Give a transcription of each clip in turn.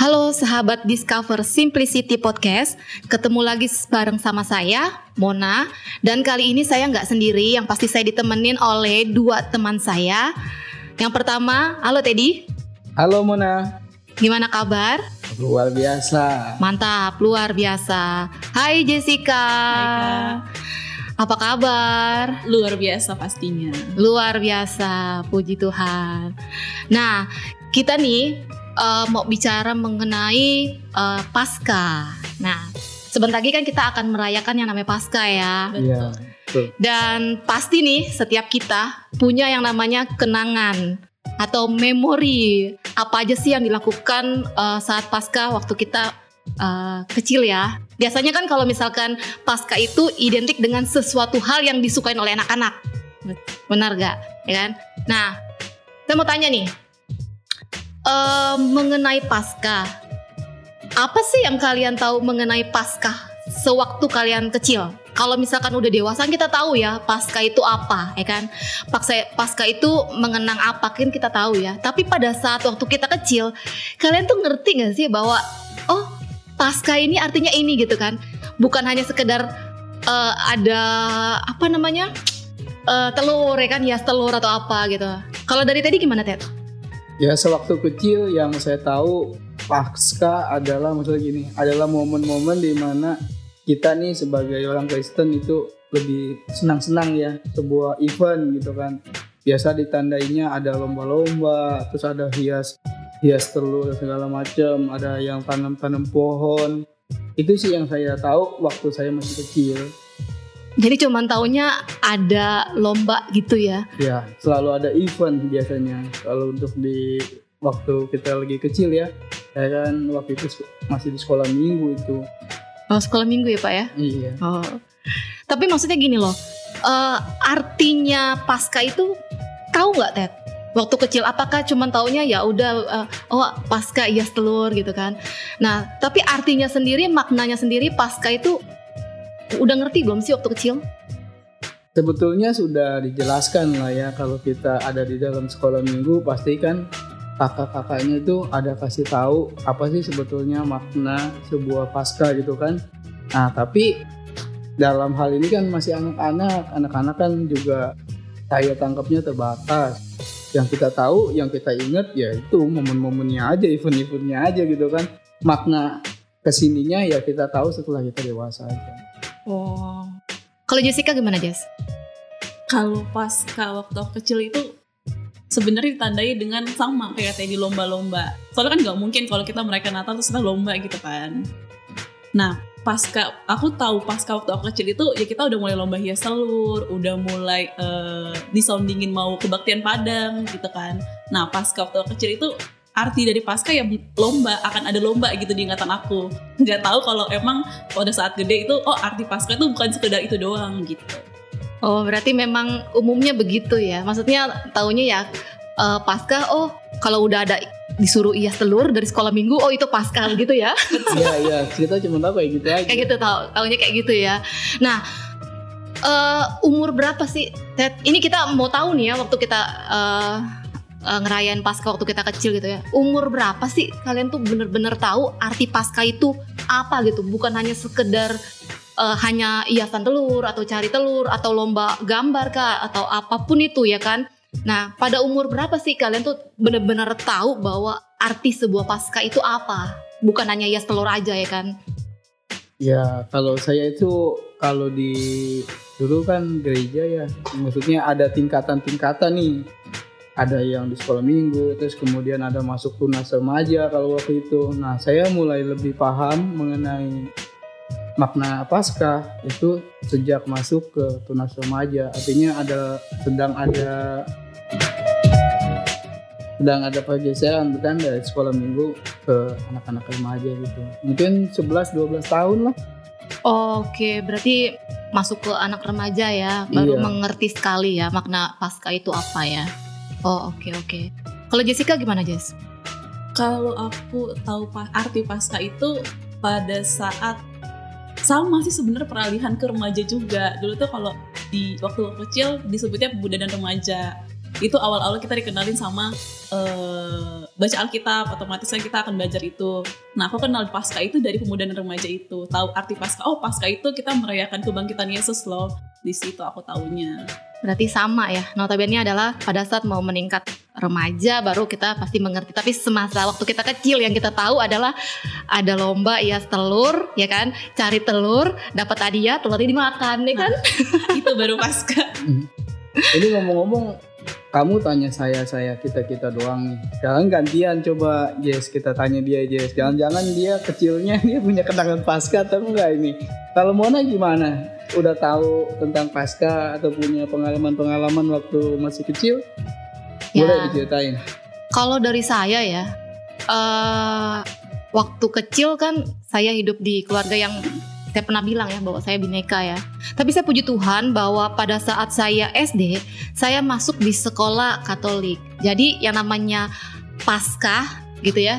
Halo sahabat Discover Simplicity Podcast, ketemu lagi bareng sama saya, Mona. Dan kali ini saya nggak sendiri, yang pasti saya ditemenin oleh dua teman saya. Yang pertama, halo Teddy. Halo Mona. Gimana kabar? Luar biasa. Mantap, luar biasa. Hai Jessica. Hai, Apa kabar? luar biasa pastinya. Luar biasa, puji Tuhan. Nah, kita nih uh, mau bicara mengenai uh, Pasca. Nah, sebentar lagi kan kita akan merayakan yang namanya Pasca ya. Iya. betul. Dan pasti nih setiap kita punya yang namanya kenangan atau memori apa aja sih yang dilakukan uh, saat Pasca waktu kita uh, kecil ya. Biasanya kan kalau misalkan Pasca itu identik dengan sesuatu hal yang disukain oleh anak-anak. Benar gak? Ya kan? Nah, saya mau tanya nih. Eh, mengenai Pasca. Apa sih yang kalian tahu mengenai Pasca sewaktu kalian kecil? Kalau misalkan udah dewasa kita tahu ya Pasca itu apa, ya kan? Pasca, Pasca itu mengenang apa kan kita tahu ya. Tapi pada saat waktu kita kecil, kalian tuh ngerti gak sih bahwa oh Pasca ini artinya ini gitu kan? Bukan hanya sekedar eh, ada apa namanya eh, telur ya kan, ya telur atau apa gitu. Kalau dari tadi gimana Ted? Ya sewaktu kecil yang saya tahu pasca adalah maksudnya gini, adalah momen-momen di mana kita nih sebagai orang Kristen itu lebih senang-senang ya sebuah event gitu kan. Biasa ditandainya ada lomba-lomba, terus ada hias hias telur segala macam, ada yang tanam-tanam pohon. Itu sih yang saya tahu waktu saya masih kecil. Jadi cuman taunya ada lomba gitu ya. Ya, selalu ada event biasanya. Kalau untuk di waktu kita lagi kecil ya, saya kan waktu itu masih di sekolah minggu itu. Oh sekolah minggu ya pak ya? Iya. Oh. Tapi maksudnya gini loh, eh, artinya pasca itu tahu nggak Ted? Waktu kecil apakah cuman taunya ya udah eh, oh pasca iya telur gitu kan? Nah tapi artinya sendiri maknanya sendiri pasca itu udah ngerti belum sih waktu kecil? Sebetulnya sudah dijelaskan lah ya kalau kita ada di dalam sekolah minggu pasti kan kakak-kakaknya itu ada kasih tahu apa sih sebetulnya makna sebuah pasca gitu kan. Nah, tapi dalam hal ini kan masih anak-anak, anak-anak kan juga saya tangkapnya terbatas. Yang kita tahu, yang kita ingat ya itu momen-momennya aja, event-eventnya aja gitu kan. Makna ke sininya ya kita tahu setelah kita dewasa aja. Oh. Kalau Jessica gimana Jess? Kalau pas waktu aku kecil itu sebenarnya ditandai dengan sama kayak tadi lomba-lomba. Soalnya kan nggak mungkin kalau kita merayakan Natal terus kita lomba gitu kan. Nah, pasca aku tahu pasca waktu aku kecil itu ya kita udah mulai lomba hias telur, udah mulai eh, disoundingin mau kebaktian Padang gitu kan. Nah, pasca waktu aku kecil itu arti dari pasca ya lomba akan ada lomba gitu di ingatan aku. Nggak tahu kalau emang pada saat gede itu oh arti pasca itu bukan sekedar itu doang gitu. Oh berarti memang umumnya begitu ya? Maksudnya taunya ya eh, pasca oh kalau udah ada disuruh ias telur dari sekolah minggu oh itu pasca gitu ya? Iya, iya, kita cuma tahu kayak gitu aja. kayak gitu tau taunya kayak gitu ya nah eh, umur berapa sih Ted ini kita mau tahu nih ya waktu kita eh, eh, ngerayain pasca waktu kita kecil gitu ya. Umur berapa sih kalian tuh bener-bener tahu arti pasca itu apa gitu? Bukan hanya sekedar eh, hanya hiasan telur atau cari telur atau lomba gambar kah atau apa pun itu ya kan? Nah pada umur berapa sih kalian tuh bener-bener tahu bahwa arti sebuah pasca itu apa? Bukan hanya hias telur aja ya kan? Ya, kalau saya itu kalau di dulu kan gereja ya, maksudnya ada tingkatan-tingkatan nih. Ada yang di sekolah minggu, terus kemudian ada masuk tunas remaja kalau waktu itu. Nah, saya mulai lebih paham mengenai makna pasca itu sejak masuk ke tunas remaja. Artinya ada sedang ada sedang ada pergeseran kan dari sekolah minggu ke anak-anak remaja gitu. Mungkin 11-12 tahun lah. Oke, berarti masuk ke anak remaja ya, baru Iya. mengerti sekali ya makna pasca itu apa ya. Oh, oke oke. Kalau Jessica gimana, Jess? Kalau aku tahu arti pasca itu pada saat sama sih sebenarnya peralihan ke remaja juga. Dulu tuh kalau di waktu kecil disebutnya pemuda dan remaja. Itu awal-awal kita dikenalin sama eh, baca Alkitab otomatis kan kita akan belajar itu nah aku kenal pasca itu dari pemuda dan remaja itu tahu arti pasca oh pasca itu kita merayakan kebangkitan Yesus loh di situ aku tahunya Berarti sama ya. Notabene adalah pada saat mau meningkat remaja baru kita pasti mengerti. Tapi semasa waktu kita kecil yang kita tahu adalah ada lomba ya telur, ya kan? Cari telur, dapat hadiah, telurnya dimakan, ya kan? itu baru pasca Ini ngomong-ngomong, kamu tanya saya saya kita kita doang nih. Jangan gantian coba Jess kita tanya dia Jess. Jangan-jangan dia kecilnya dia punya kenangan pasca atau enggak ini? Kalau Mona gimana? Udah tahu tentang pasca atau punya pengalaman-pengalaman waktu masih kecil? Ya. Boleh diceritain. Kalau dari saya ya, eh waktu kecil kan saya hidup di keluarga yang saya pernah bilang ya bahwa saya bineka ya. Tapi saya puji Tuhan bahwa pada saat saya SD, saya masuk di sekolah Katolik. Jadi yang namanya Paskah gitu ya,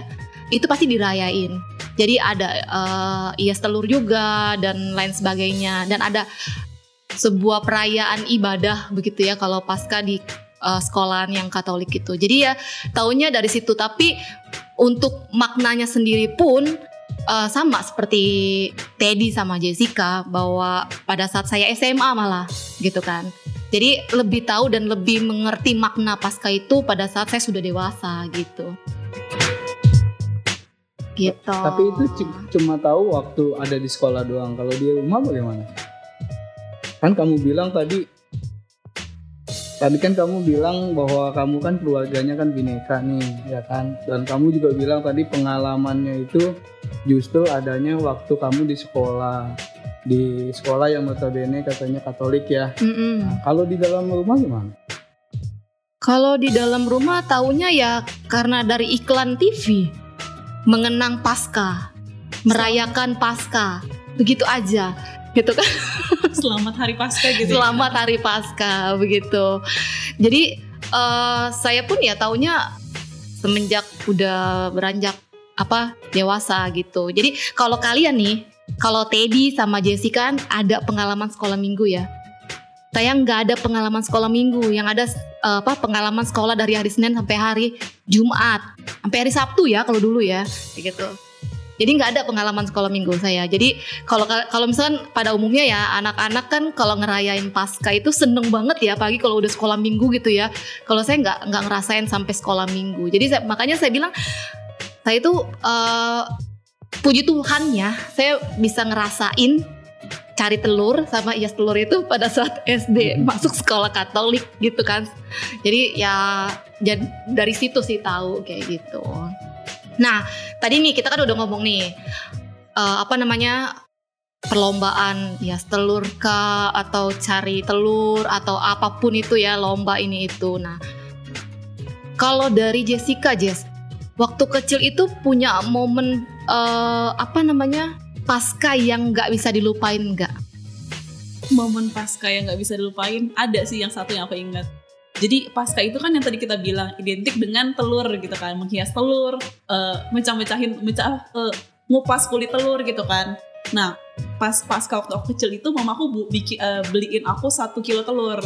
itu pasti dirayain. Jadi ada eh iya telur juga dan lain sebagainya dan ada sebuah perayaan ibadah begitu ya kalau Paskah di eh, sekolahan yang Katolik itu. Jadi ya taunya dari situ tapi untuk maknanya sendiri pun eh, sama seperti Teddy sama Jessica bahwa pada saat saya SMA malah gitu kan. Jadi lebih tahu dan lebih mengerti makna pasca itu pada saat saya sudah dewasa gitu. Gitu. Tapi itu cu- cuma tahu waktu ada di sekolah doang. Kalau di rumah bagaimana? Kan kamu bilang tadi Tadi kan kamu bilang bahwa kamu kan keluarganya kan bineka nih, ya kan? Dan kamu juga bilang tadi pengalamannya itu justru adanya waktu kamu di sekolah. Di sekolah yang notabene katanya Katolik ya. Mm-mm. Nah, kalau di dalam rumah gimana? Kalau di dalam rumah taunya ya karena dari iklan TV mengenang pasca, merayakan pasca, begitu aja, gitu kan? selamat hari pasca gitu ya. Selamat Hari Pasca begitu. Jadi eh, saya pun ya taunya semenjak udah beranjak apa dewasa gitu. Jadi kalau kalian nih, kalau Teddy sama Jessica kan ada pengalaman sekolah minggu ya. Saya nggak ada pengalaman sekolah minggu, yang ada eh, apa pengalaman sekolah dari hari Senin sampai hari Jumat, sampai hari Sabtu ya kalau dulu ya, gitu. Jadi nggak ada pengalaman sekolah minggu saya. Jadi kalau kalau misalkan pada umumnya ya anak-anak kan kalau ngerayain pasca itu seneng banget ya, pagi kalau udah sekolah minggu gitu ya. Kalau saya nggak nggak ngerasain sampai sekolah minggu. Jadi saya, makanya saya bilang saya itu eh, puji Tuhan ya, saya bisa ngerasain cari telur sama ias telur itu pada saat SD Mhm. masuk sekolah Katolik gitu kan. Jadi ya dari situ sih tahu kayak gitu. Nah, tadi nih kita kan udah ngomong nih eh, apa namanya perlombaan ya telur kah atau cari telur atau apa pun itu ya lomba ini itu. Nah, kalau dari Jessica Jess, waktu kecil itu punya momen eh, apa namanya pasca yang nggak bisa dilupain nggak? momen pasca yang nggak bisa dilupain ada sih yang satu yang aku ingat jadi pasca itu kan yang tadi kita bilang identik dengan telur gitu kan menghias telur eh, mecah-mecahin mecah eh, ngupas kulit telur gitu kan. Nah pas pasca waktu aku kecil itu mamaku bu, biki- eh, beliin aku satu kilo telur.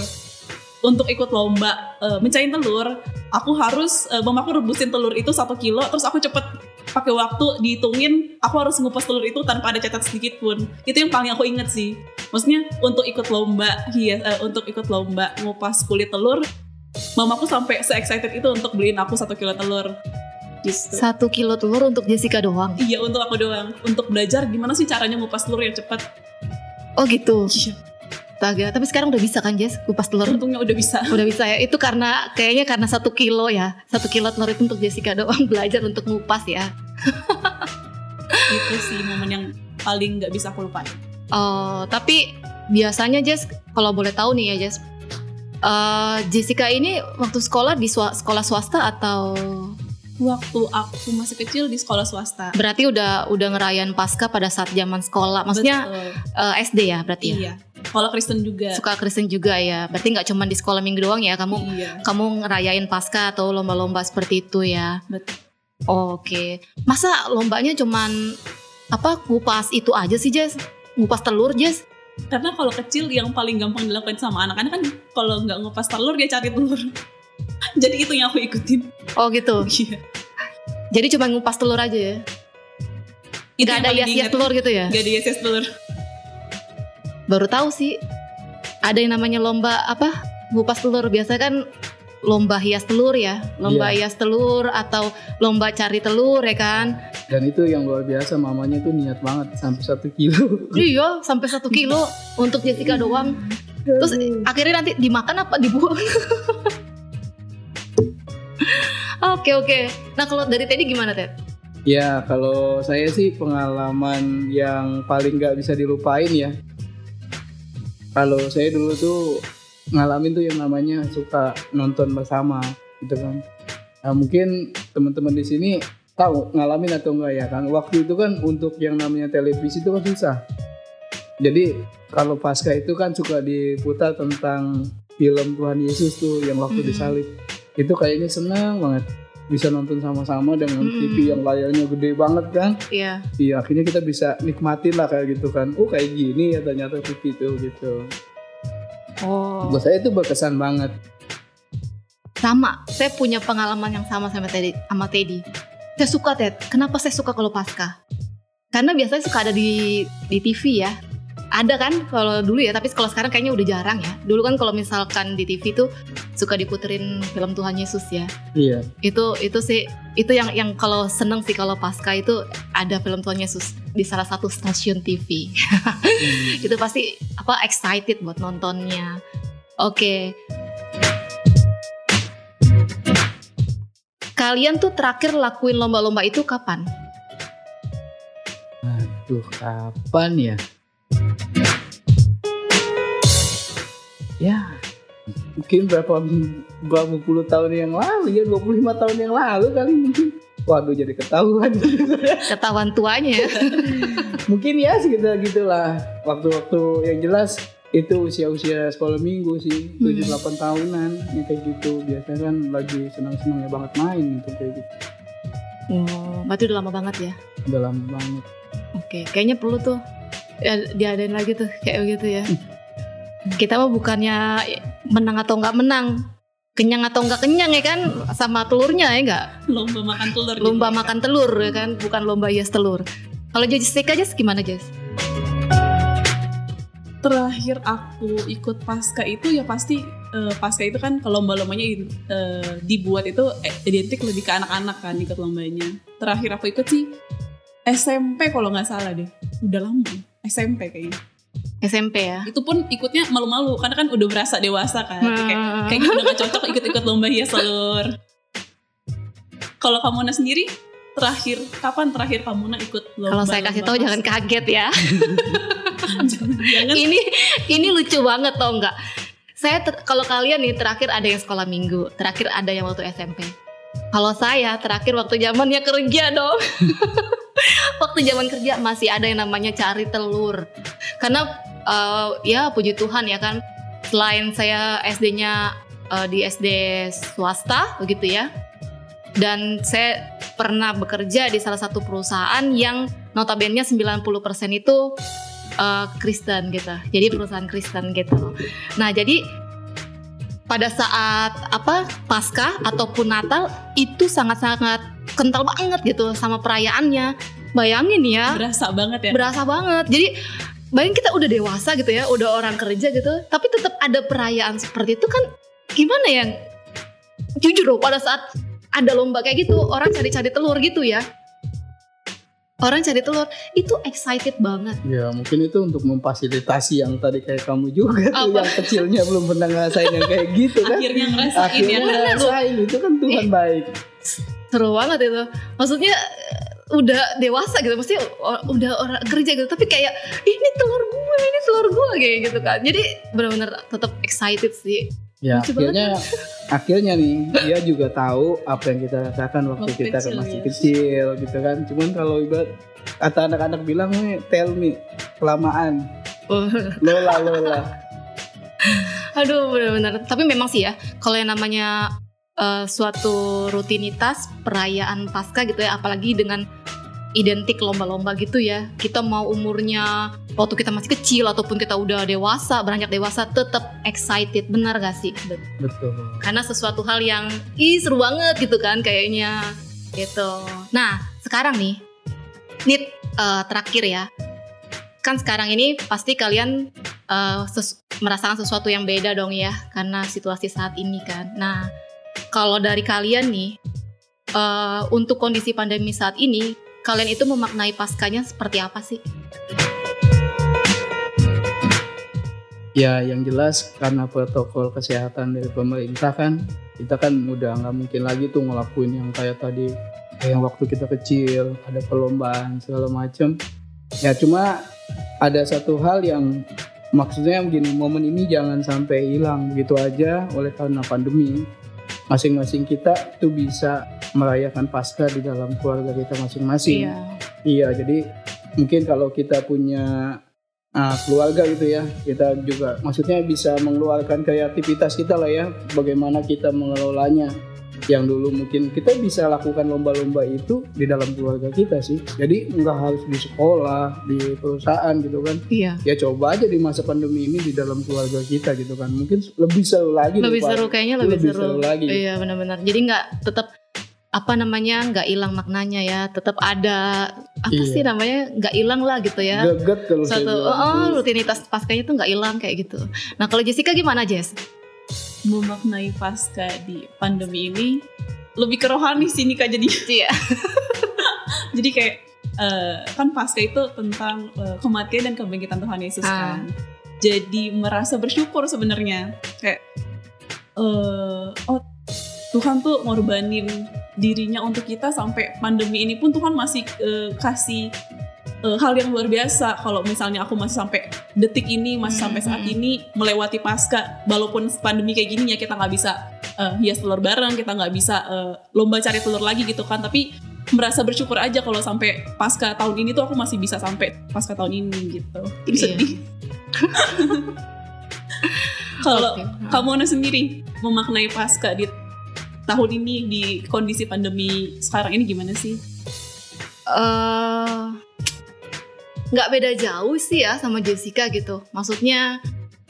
Untuk ikut lomba mecahin telur aku harus eh, mamaku rebusin telur itu satu kilo terus aku cepet pakai waktu dihitungin aku harus ngupas telur itu tanpa ada catat sedikit pun. Itu yang paling aku inget sih. Maksudnya untuk ikut lomba hias eh, untuk ikut lomba ngupas kulit telur mamaku sampai se excited itu untuk beliin aku satu kilo telur gitu Satu kilo telur untuk Jessica doang. iya untuk aku doang untuk belajar gimana sih caranya ngupas telur yang cepat Oh gitu. Iya, Astaga, tapi sekarang udah bisa kan Jess kupas telur? untungnya udah bisa Udah bisa ya. Itu karena kayaknya karena satu kilo ya. Satu kilo telur itu untuk Jessica doang belajar untuk ngupas ya. itu sih momen yang paling nggak bisa aku lupain Oh, tapi biasanya Jess kalau boleh tahu nih ya Jess. Eh, Jessica ini waktu sekolah di swa- sekolah swasta atau waktu aku masih kecil di sekolah swasta berarti udah udah ngerayain pasca pada saat zaman sekolah? Maksudnya Betul. eh, SD ya berarti ya? iya sekolah Kristen juga Suka Kristen juga ya. Berarti nggak cuma di sekolah minggu doang ya kamu iya kamu ngerayain pasca atau lomba-lomba seperti itu ya. Betul. Oke. Masa lombanya cuman apa ngupas itu aja sih Jess? Ngupas telur Jess? Karena kalau kecil yang paling gampang dilakukan sama anak-anak kan kalau nggak ngupas telur dia cari telur Jadi itu yang aku ikutin. Oh gitu. Iya. Jadi cuma ngupas telur aja ya. Itu Gak yang ada hias-hias diingat. telur gitu ya. Gak ada hias telur. Baru tahu sih. Ada yang namanya lomba apa? Ngupas telur. Biasa kan lomba hias telur ya. Lomba Iya. hias telur atau lomba cari telur ya kan. Dan itu yang luar biasa mamanya tuh niat banget sampai satu kilo. Iya, sampai satu kilo untuk Jessica doang. Terus akhirnya nanti dimakan apa dibuang? Oke oke. Nah kalau dari Teddy gimana Ted? Ya kalau saya sih pengalaman yang paling nggak bisa dilupain ya. Kalau saya dulu tuh ngalamin tuh yang namanya suka nonton bersama gitu kan. Nah, mungkin teman-teman di sini tahu ngalamin atau enggak ya kan. Waktu itu kan untuk yang namanya televisi itu kan susah. Jadi kalau pasca itu kan suka diputar tentang film Tuhan Yesus tuh yang waktu Hmm. disalib. Itu kayaknya senang banget bisa nonton sama-sama dengan Hmm. TV yang layarnya gede banget kan. Iya. Iya akhirnya kita bisa nikmatin lah kayak gitu kan. Oh kayak gini ya ternyata TV itu gitu. Oh. Buat saya itu berkesan banget. Sama. Saya punya pengalaman yang sama sama Teddy. Sama Teddy. Saya suka Ted. Kenapa saya suka kalau pasca? Karena biasanya suka ada di di TV ya. Ada kan kalau dulu ya, tapi kalau sekarang kayaknya udah jarang ya. Dulu kan kalau misalkan di TV tuh suka diputerin film Tuhan Yesus ya. Iya. itu itu sih itu yang yang kalau seneng sih kalau pasca itu ada film Tuhan Yesus di salah satu stasiun TV Hmm. itu pasti apa excited buat nontonnya oke kalian tuh terakhir lakuin lomba-lomba itu kapan Aduh kapan ya? Ya mungkin berapa berapa puluh tahun yang lalu ya 25 tahun yang lalu kali mungkin. Waduh jadi ketahuan. ketahuan tuanya ya mungkin ya sekitar gitulah waktu-waktu yang jelas itu usia-usia sekolah minggu sih Hmm. 7-8 tahunan ya kayak gitu biasanya kan lagi senang-senangnya banget main gitu kayak gitu oh, berarti udah lama banget ya udah lama banget Oke, kayaknya perlu tuh ya, diadain lagi tuh kayak begitu ya. Kita mah bukannya menang atau nggak menang, kenyang atau nggak kenyang ya kan, sama telurnya ya nggak. Lomba makan telur. Lomba gitu. makan telur ya kan, bukan lomba hias telur. Kalau Jessica aja gimana Jess? Terakhir aku ikut pasca itu ya pasti eh, pasca itu kan kalau lomba-lombanya eh, dibuat itu eh, identik lebih ke anak-anak kan ikut lombanya. Terakhir aku ikut sih SMP kalau nggak salah deh. Udah lama. SMP kayaknya. SMP ya. Itu pun ikutnya malu-malu karena kan udah berasa dewasa kan. Kayak Hmm. kayaknya udah gak cocok ikut-ikut lomba hias telur. Kalau kamu sendiri terakhir kapan terakhir kamu ikut lomba? Kalau saya kasih tahu jangan kaget ya. jangan, jangan. ini ini lucu banget tau nggak? Saya ter- kalau kalian nih terakhir ada yang sekolah minggu, terakhir ada yang waktu SMP. Kalau saya terakhir waktu zamannya kerja dong. waktu zaman kerja masih ada yang namanya cari telur. Karena eh, ya puji Tuhan ya kan, selain saya SD-nya eh, di SD swasta begitu ya. Dan saya pernah bekerja di salah satu perusahaan yang notabene 90% itu eh, Kristen gitu. Jadi perusahaan Kristen gitu. Nah, jadi pada saat apa pasca ataupun Natal itu sangat-sangat kental banget gitu sama perayaannya. Bayangin ya, berasa banget ya. berasa banget. Jadi bayangin kita udah dewasa gitu ya, udah orang kerja gitu, tapi tetap ada perayaan seperti itu kan gimana ya? Jujur loh pada saat ada lomba kayak gitu, orang cari-cari telur gitu ya. Orang cari telur itu excited banget. ya mungkin itu untuk memfasilitasi yang tadi kayak kamu juga tuh Apa? yang kecilnya belum pernah ngerasain yang kayak gitu kan Akhirnya ngerasain akhirnya ya. ngerasain itu kan Tuhan baik seru banget itu. Maksudnya eh, udah dewasa gitu. Mesti udah orang kerja gitu. Tapi kayak ini telur gue ini telur gue kayak gitu kan. Jadi benar-benar tetap excited sih. Ya Lucu akhirnya akhirnya nih dia juga tahu apa yang kita rasakan waktu kita kecil, masih ya. kecil gitu kan. Cuman kalau ibarat kata anak-anak bilang nih tell me kelamaan. Lola lola. Aduh benar-benar tapi memang sih ya kalau yang namanya eh, suatu rutinitas perayaan pasca gitu ya apalagi dengan identik lomba-lomba gitu ya. Kita mau umurnya waktu kita masih kecil ataupun kita udah dewasa, beranjak dewasa tetap excited. Benar gak sih? Betul. Karena sesuatu hal yang ih seru banget gitu kan kayaknya. Gitu. Nah, sekarang nih Nit eh, terakhir ya. Kan sekarang ini pasti kalian eh, ses- merasakan sesuatu yang beda dong ya karena situasi saat ini kan. Nah, kalau dari kalian nih eh, untuk kondisi pandemi saat ini, kalian itu memaknai paskanya seperti apa sih? Ya yang jelas karena protokol kesehatan dari pemerintah kan kita kan udah nggak mungkin lagi tuh ngelakuin yang kayak tadi yang waktu kita kecil ada perlombaan segala macem. Ya cuma ada satu hal yang maksudnya begini momen ini jangan sampai hilang begitu aja oleh karena pandemi. Masing-masing kita tuh bisa merayakan Paskah di dalam keluarga kita masing-masing. Iya, jadi mungkin kalau kita punya ah, keluarga gitu ya, kita juga maksudnya bisa mengeluarkan kreativitas kita lah ya, bagaimana kita mengelolanya. Yang dulu mungkin kita bisa lakukan lomba-lomba itu di dalam keluarga kita sih. Jadi nggak harus di sekolah, di perusahaan gitu kan. Iya. Ya coba aja di masa pandemi ini di dalam keluarga kita gitu kan. Mungkin lebih seru lagi. Lebih daripada- seru kayaknya lebih, lebih seru. seru lagi. Iya benar-benar. Jadi nggak tetap apa namanya nggak hilang maknanya ya, tetap ada apa Iya. sih namanya nggak hilang lah gitu ya. Geget kalau Satu oh, tuh. rutinitas paskanya tuh nggak hilang kayak gitu. Nah kalau Jessica gimana Jess? Memaknai pasca di pandemi ini lebih ke rohani sih nih kak jadi Iya. jadi kayak eh, kan pasca itu tentang eh, kematian dan kebangkitan Tuhan Yesus Ah. kan jadi merasa bersyukur sebenarnya kayak eh, oh Tuhan tuh ngorbanin dirinya untuk kita sampai pandemi ini pun Tuhan masih eh, kasih eh, hal yang luar biasa kalau misalnya aku masih sampai detik ini masih sampai saat ini melewati pasca walaupun pandemi kayak gini ya kita nggak bisa eh, hias telur bareng kita nggak bisa eh, lomba cari telur lagi gitu kan tapi merasa bersyukur aja kalau sampai pasca tahun ini tuh aku masih bisa sampai pasca tahun ini gitu jadi Iya. sedih kalau Oke. kamu Ana sendiri memaknai pasca di tahun ini di kondisi pandemi sekarang ini gimana sih? eh nggak beda jauh sih ya sama Jessica gitu. Maksudnya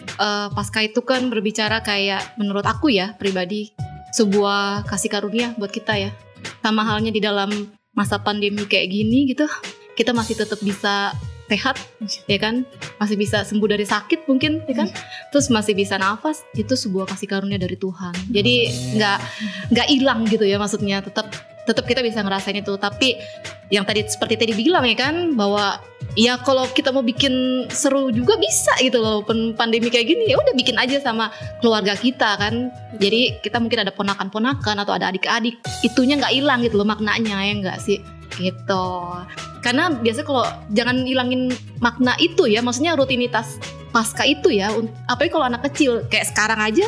eh pasca itu kan berbicara kayak menurut aku ya pribadi sebuah kasih karunia buat kita ya. Sama halnya di dalam masa pandemi kayak gini gitu, kita masih tetap bisa sehat ya kan? Masih bisa sembuh dari sakit mungkin ya kan? Terus masih bisa nafas itu sebuah kasih karunia dari Tuhan. Jadi nggak nggak hilang gitu ya maksudnya. Tetap tetap kita bisa ngerasain itu. Tapi yang tadi seperti tadi bilang ya kan bahwa ya kalau kita mau bikin seru juga bisa gitu loh. Pen- pandemi kayak gini ya udah bikin aja sama keluarga kita kan. Jadi kita mungkin ada ponakan-ponakan atau ada adik-adik itunya nggak hilang gitu loh maknanya ya enggak sih? Gitu. Karena biasanya kalau jangan hilangin makna itu ya maksudnya rutinitas pasca itu ya apalagi kalau anak kecil kayak sekarang aja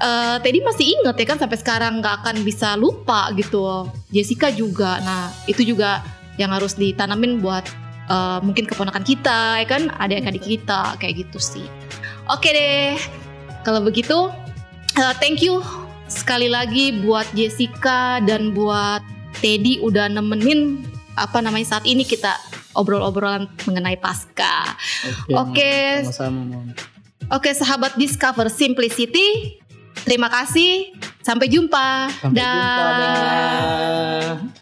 eh Teddy masih inget ya kan sampai sekarang nggak akan bisa lupa gitu. Jessica juga. Nah itu juga yang harus ditanamin buat eh, mungkin keponakan kita ya kan? Adik-adik kita kayak gitu sih. Oke deh. Kalau begitu eh, thank you sekali lagi buat Jessica dan buat Teddy udah nemenin apa namanya saat ini kita obrol-obrolan mengenai pasca. Oke. Sama-sama, Mom. Oke, sahabat Discover Simplicity, terima kasih. Sampai jumpa. Sampai Dah. jumpa. Dah.